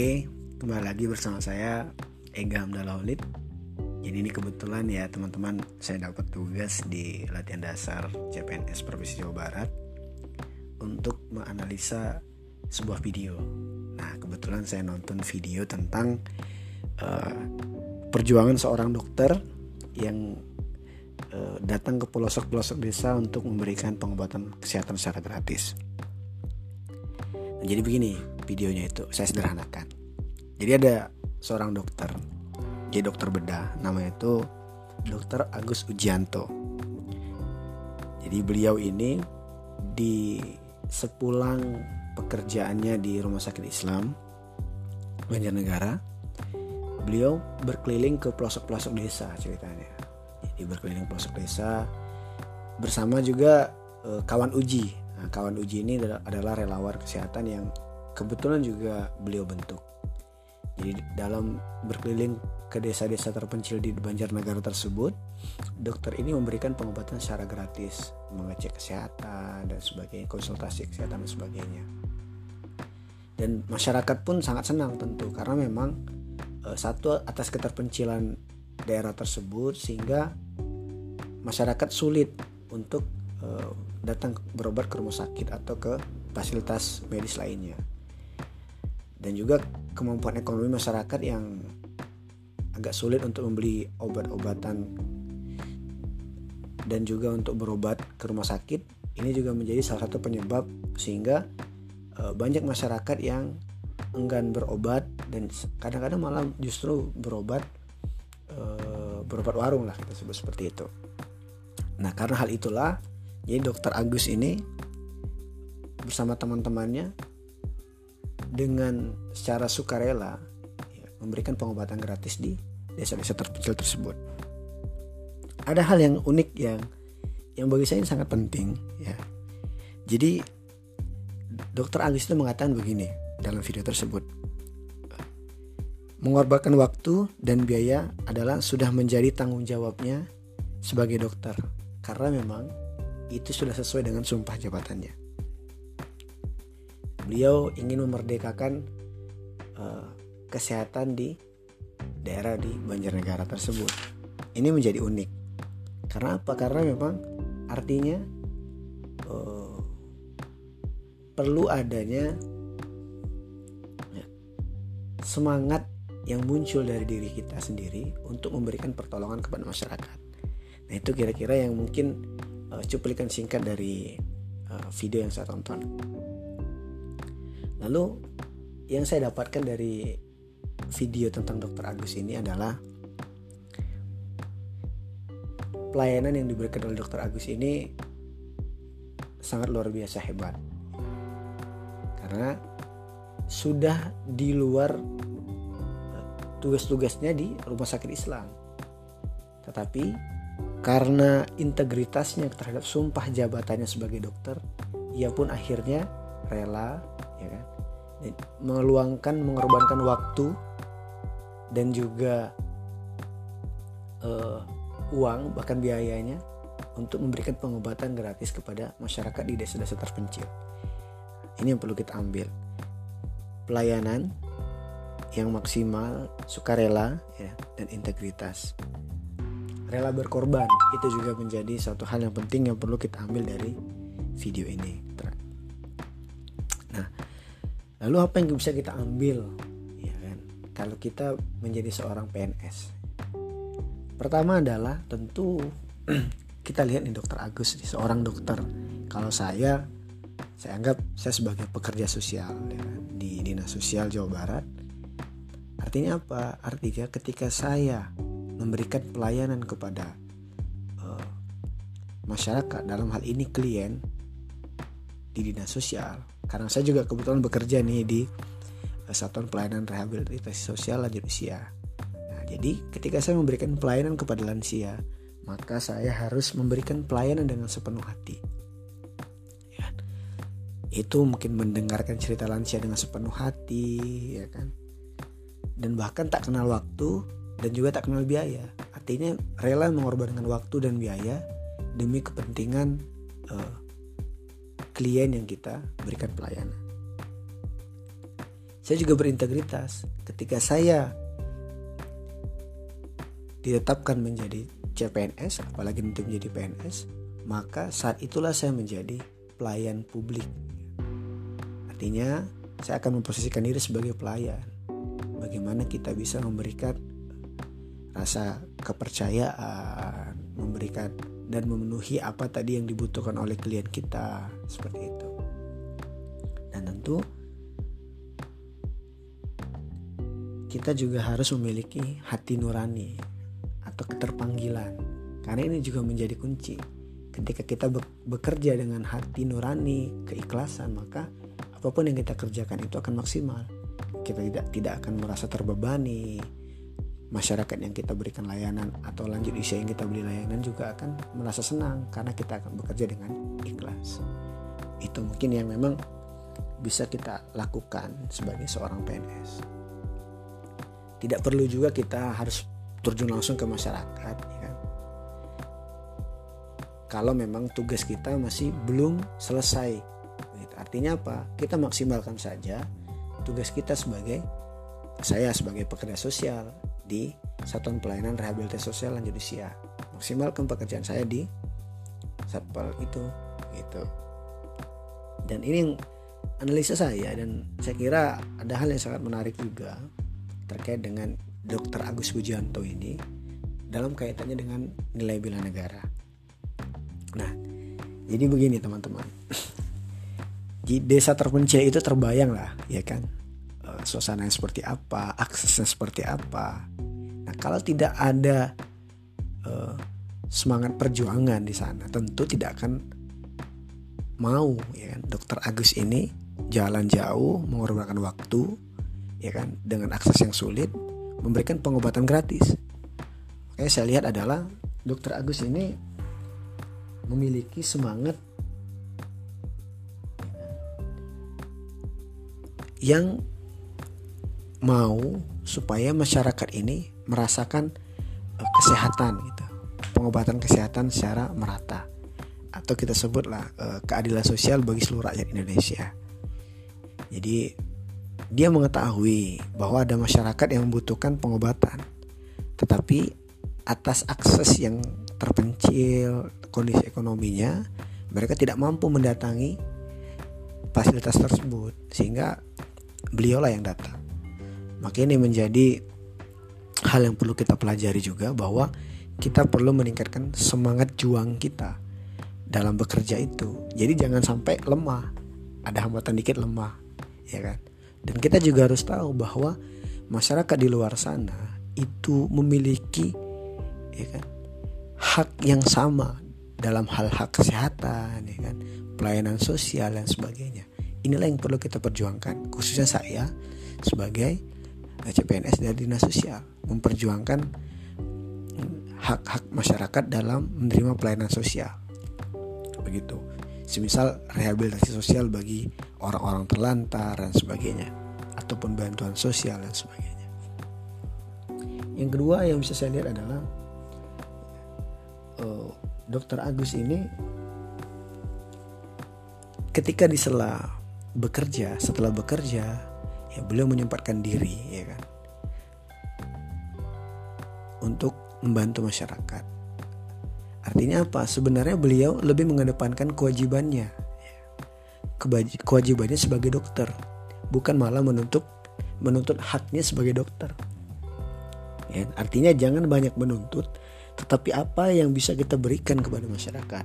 Oke, kembali lagi bersama saya Ega Hamdallah Ulid. Jadi ini kebetulan ya teman-teman saya dapat tugas di latihan dasar CPNS Provinsi Jawa Barat untuk menganalisa sebuah video. Nah kebetulan saya nonton video tentang uh, perjuangan seorang dokter yang uh, datang ke pelosok-pelosok desa untuk memberikan pengobatan kesehatan secara gratis. Nah, jadi begini videonya itu saya sederhanakan. Jadi ada seorang dokter, jadi dokter bedah, namanya itu Dokter Agus Ujianto. Jadi beliau ini di sepulang pekerjaannya di Rumah Sakit Islam Banjarnegara, beliau berkeliling ke pelosok-pelosok desa ceritanya. Jadi berkeliling pelosok desa bersama juga e, kawan uji Nah, kawan uji ini adalah relawan kesehatan yang kebetulan juga beliau bentuk. Jadi dalam berkeliling ke desa-desa terpencil di Banjarnegara tersebut, dokter ini memberikan pengobatan secara gratis, mengecek kesehatan dan sebagainya, konsultasi kesehatan dan sebagainya. Dan masyarakat pun sangat senang tentu karena memang e, satu atas keterpencilan daerah tersebut sehingga masyarakat sulit untuk e, datang berobat ke rumah sakit atau ke fasilitas medis lainnya. Dan juga kemampuan ekonomi masyarakat yang agak sulit untuk membeli obat-obatan dan juga untuk berobat ke rumah sakit ini juga menjadi salah satu penyebab sehingga e, banyak masyarakat yang enggan berobat dan kadang-kadang malah justru berobat e, berobat warung lah kita sebut seperti itu. Nah karena hal itulah jadi dokter Agus ini bersama teman-temannya dengan secara sukarela ya, memberikan pengobatan gratis di desa-desa terpencil tersebut. Ada hal yang unik yang yang bagi saya sangat penting ya. Jadi dokter Agus itu mengatakan begini dalam video tersebut. Mengorbankan waktu dan biaya adalah sudah menjadi tanggung jawabnya sebagai dokter. Karena memang itu sudah sesuai dengan sumpah jabatannya. Beliau ingin memerdekakan uh, kesehatan di daerah di Banjarnegara tersebut. Ini menjadi unik. Karena apa? Karena memang artinya uh, perlu adanya ya, semangat yang muncul dari diri kita sendiri untuk memberikan pertolongan kepada masyarakat. Nah itu kira-kira yang mungkin uh, cuplikan singkat dari uh, video yang saya tonton. Lalu yang saya dapatkan dari video tentang Dokter Agus ini adalah pelayanan yang diberikan oleh Dokter Agus ini sangat luar biasa hebat. Karena sudah di luar eh, tugas-tugasnya di rumah sakit Islam. Tetapi karena integritasnya terhadap sumpah jabatannya sebagai dokter, ia pun akhirnya rela, ya kan, meluangkan, mengorbankan waktu dan juga uh, uang bahkan biayanya untuk memberikan pengobatan gratis kepada masyarakat di desa-desa terpencil. Ini yang perlu kita ambil. Pelayanan yang maksimal, sukarela, ya, dan integritas rela berkorban itu juga menjadi satu hal yang penting yang perlu kita ambil dari video ini lalu apa yang bisa kita ambil? Ya kan? Kalau kita menjadi seorang PNS pertama adalah tentu kita lihat nih dokter Agus seorang dokter. Kalau saya saya anggap saya sebagai pekerja sosial ya, kan, di dinas sosial Jawa Barat. Artinya apa? Artinya ketika saya memberikan pelayanan kepada uh, masyarakat dalam hal ini klien di dinas sosial karena saya juga kebetulan bekerja nih di uh, satuan pelayanan rehabilitasi sosial lanjut usia nah jadi ketika saya memberikan pelayanan kepada lansia maka saya harus memberikan pelayanan dengan sepenuh hati ya. itu mungkin mendengarkan cerita lansia dengan sepenuh hati ya kan dan bahkan tak kenal waktu dan juga tak kenal biaya. Artinya rela mengorbankan waktu dan biaya demi kepentingan uh, klien yang kita berikan pelayanan. saya juga berintegritas ketika saya ditetapkan menjadi CPNS apalagi untuk menjadi PNS maka saat itulah saya menjadi pelayan publik artinya saya akan memposisikan diri sebagai pelayan bagaimana kita bisa memberikan rasa kepercayaan memberikan dan memenuhi apa tadi yang dibutuhkan oleh klien kita. Seperti itu. Dan tentu kita juga harus memiliki hati nurani atau keterpanggilan. Karena ini juga menjadi kunci. Ketika kita bekerja dengan hati nurani keikhlasan maka apa pun yang kita kerjakan itu akan maksimal. Kita tidak tidak akan merasa terbebani masyarakat yang kita berikan layanan atau lanjut usia yang kita beli layanan juga akan merasa senang karena kita akan bekerja dengan ikhlas. Itu mungkin yang memang bisa kita lakukan sebagai seorang PNS tidak perlu juga kita harus terjun langsung ke masyarakat ya kan? kalau memang tugas kita masih belum selesai. Gitu. artinya apa? Kita maksimalkan saja tugas kita sebagai saya sebagai pekerja sosial di Satuan Pelayanan Rehabilitasi Sosial Lanjut Usia maksimalkan pekerjaan saya di satpol itu gitu dan ini yang analisa saya dan saya kira ada hal yang sangat menarik juga terkait dengan Dr. Agus Pujianto ini dalam kaitannya dengan nilai bela negara. Nah, jadi begini teman-teman. Di desa terpencil itu terbayang lah, ya kan? Suasana yang seperti apa, aksesnya seperti apa. Nah, kalau tidak ada uh, semangat perjuangan di sana, tentu tidak akan mau, ya kan? Dokter Agus ini jalan jauh, mengorbankan waktu, ya kan dengan akses yang sulit memberikan pengobatan gratis. Oke, saya lihat adalah Dokter Agus ini memiliki semangat yang mau supaya masyarakat ini merasakan uh, kesehatan gitu, pengobatan kesehatan secara merata atau kita sebutlah uh, keadilan sosial bagi seluruh rakyat Indonesia. Jadi dia mengetahui bahwa ada masyarakat yang membutuhkan pengobatan, tetapi atas akses yang terpencil, kondisi ekonominya, mereka tidak mampu mendatangi fasilitas tersebut, sehingga beliaulah yang datang. Maka ini menjadi hal yang perlu kita pelajari juga bahwa kita perlu meningkatkan semangat juang kita dalam bekerja itu. Jadi jangan sampai lemah. Ada hambatan dikit lemah, ya kan? Dan kita juga harus tahu bahwa masyarakat di luar sana itu memiliki ya kan, hak yang sama dalam hal hak kesehatan, ya kan, pelayanan sosial dan sebagainya. Inilah yang perlu kita perjuangkan, khususnya saya sebagai CPNS dari dinas sosial memperjuangkan hak-hak masyarakat dalam menerima pelayanan sosial. Begitu semisal rehabilitasi sosial bagi orang-orang terlantar dan sebagainya ataupun bantuan sosial dan sebagainya. Yang kedua yang bisa saya lihat adalah uh, Dokter Agus ini ketika di sela bekerja setelah bekerja ya beliau menyempatkan diri ya kan untuk membantu masyarakat Artinya apa? Sebenarnya beliau lebih mengedepankan kewajibannya. Kewajibannya sebagai dokter, bukan malah menuntut menuntut haknya sebagai dokter. Ya, artinya jangan banyak menuntut, tetapi apa yang bisa kita berikan kepada masyarakat.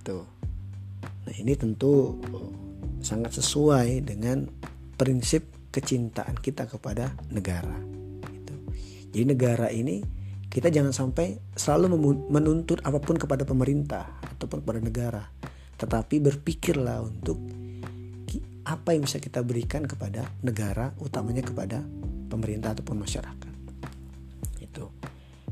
Itu. Nah, ini tentu oh, sangat sesuai dengan prinsip kecintaan kita kepada negara. Gitu. Jadi negara ini kita jangan sampai selalu menuntut apa pun kepada pemerintah ataupun kepada negara, tetapi berpikirlah untuk apa yang bisa kita berikan kepada negara, utamanya kepada pemerintah ataupun masyarakat. Itu.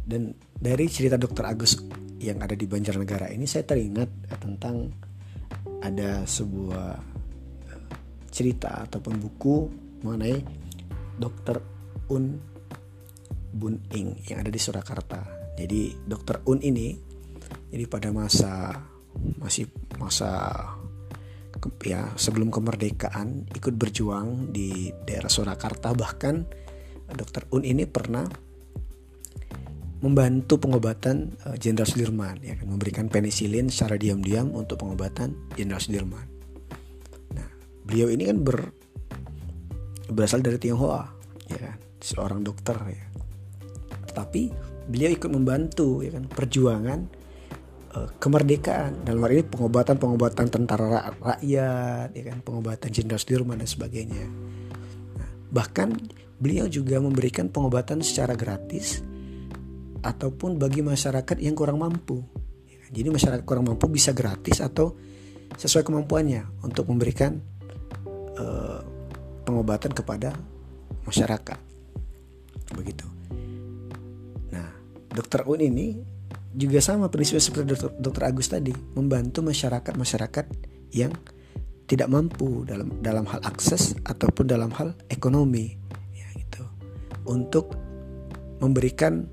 Dan dari cerita Dokter Agus yang ada di Banjarnegara ini saya teringat tentang ada sebuah cerita ataupun buku mengenai Dokter Un Bun Ing yang ada di Surakarta. Jadi dokter Un ini jadi pada masa masih masa ya sebelum kemerdekaan ikut berjuang di daerah Surakarta bahkan Dokter Un ini pernah membantu pengobatan eh, Jenderal Sudirman ya kan memberikan penisilin secara diam-diam untuk pengobatan Jenderal Sudirman. Beliau ini kan ber berasal dari Tionghoa ya kan seorang dokter ya. Tetapi beliau ikut membantu ya kan perjuangan uh, kemerdekaan dalam hal ini pengobatan-pengobatan tentara rakyat ya kan pengobatan Jenderal Sudirman dan sebagainya. Nah, bahkan beliau juga memberikan pengobatan secara gratis ataupun bagi masyarakat yang kurang mampu. Jadi masyarakat kurang mampu bisa gratis atau sesuai kemampuannya untuk memberikan uh, pengobatan kepada masyarakat. Begitu. Nah, Dokter Un ini juga sama prinsip seperti Dokter, Dokter Agus tadi, membantu masyarakat-masyarakat yang tidak mampu dalam dalam hal akses ataupun dalam hal ekonomi, ya gitu, untuk memberikan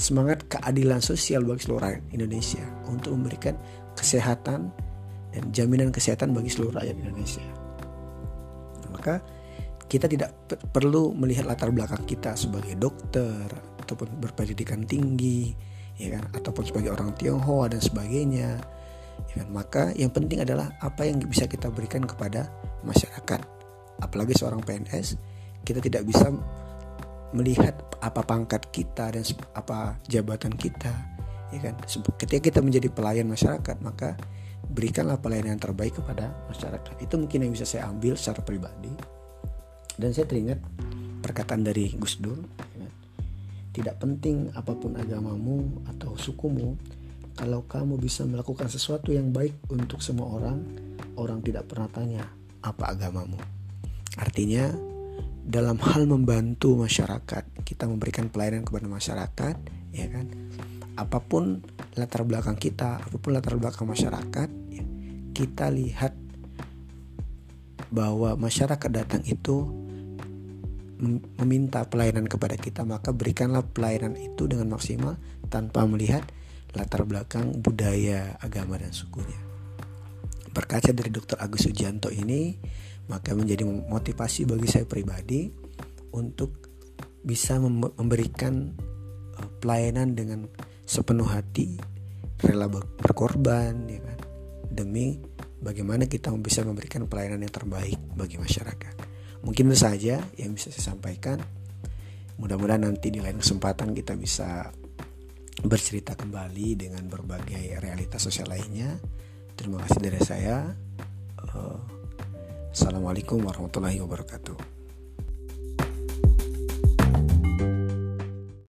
semangat keadilan sosial bagi seluruh rakyat Indonesia untuk memberikan kesehatan dan jaminan kesehatan bagi seluruh rakyat Indonesia. Maka kita tidak perlu melihat latar belakang kita sebagai dokter ataupun berpendidikan tinggi, ya kan, ataupun sebagai orang Tionghoa dan sebagainya. Ya kan? Maka yang penting adalah apa yang bisa kita berikan kepada masyarakat. Apalagi seorang PNS, kita tidak bisa melihat apa pangkat kita dan apa jabatan kita ya kan ketika kita menjadi pelayan masyarakat maka berikanlah pelayanan yang terbaik kepada masyarakat. Itu mungkin yang bisa saya ambil secara pribadi. Dan saya teringat perkataan dari Gus Dur ya, tidak penting apa pun agamamu atau sukumu kalau kamu bisa melakukan sesuatu yang baik untuk semua orang orang tidak pernah tanya apa agamamu. Artinya dalam hal membantu masyarakat kita memberikan pelayanan kepada masyarakat ya kan? Apa pun latar belakang kita apa pun latar belakang masyarakat ya, kita lihat bahwa masyarakat datang itu meminta pelayanan kepada kita maka berikanlah pelayanan itu dengan maksimal tanpa melihat latar belakang budaya agama dan sukunya berkaca dari Dr. Agus Sujanto ini maka menjadi motivasi bagi saya pribadi untuk bisa memberikan uh, pelayanan dengan sepenuh hati rela berkorban ya kan demi bagaimana kita bisa memberikan pelayanan yang terbaik bagi masyarakat. Mungkin itu saja yang bisa saya sampaikan. Mudah-mudahan nanti di lain kesempatan kita bisa bercerita kembali dengan berbagai realitas sosial lainnya. Terima kasih dari saya. Uh, Assalamualaikum warahmatullahi wabarakatuh.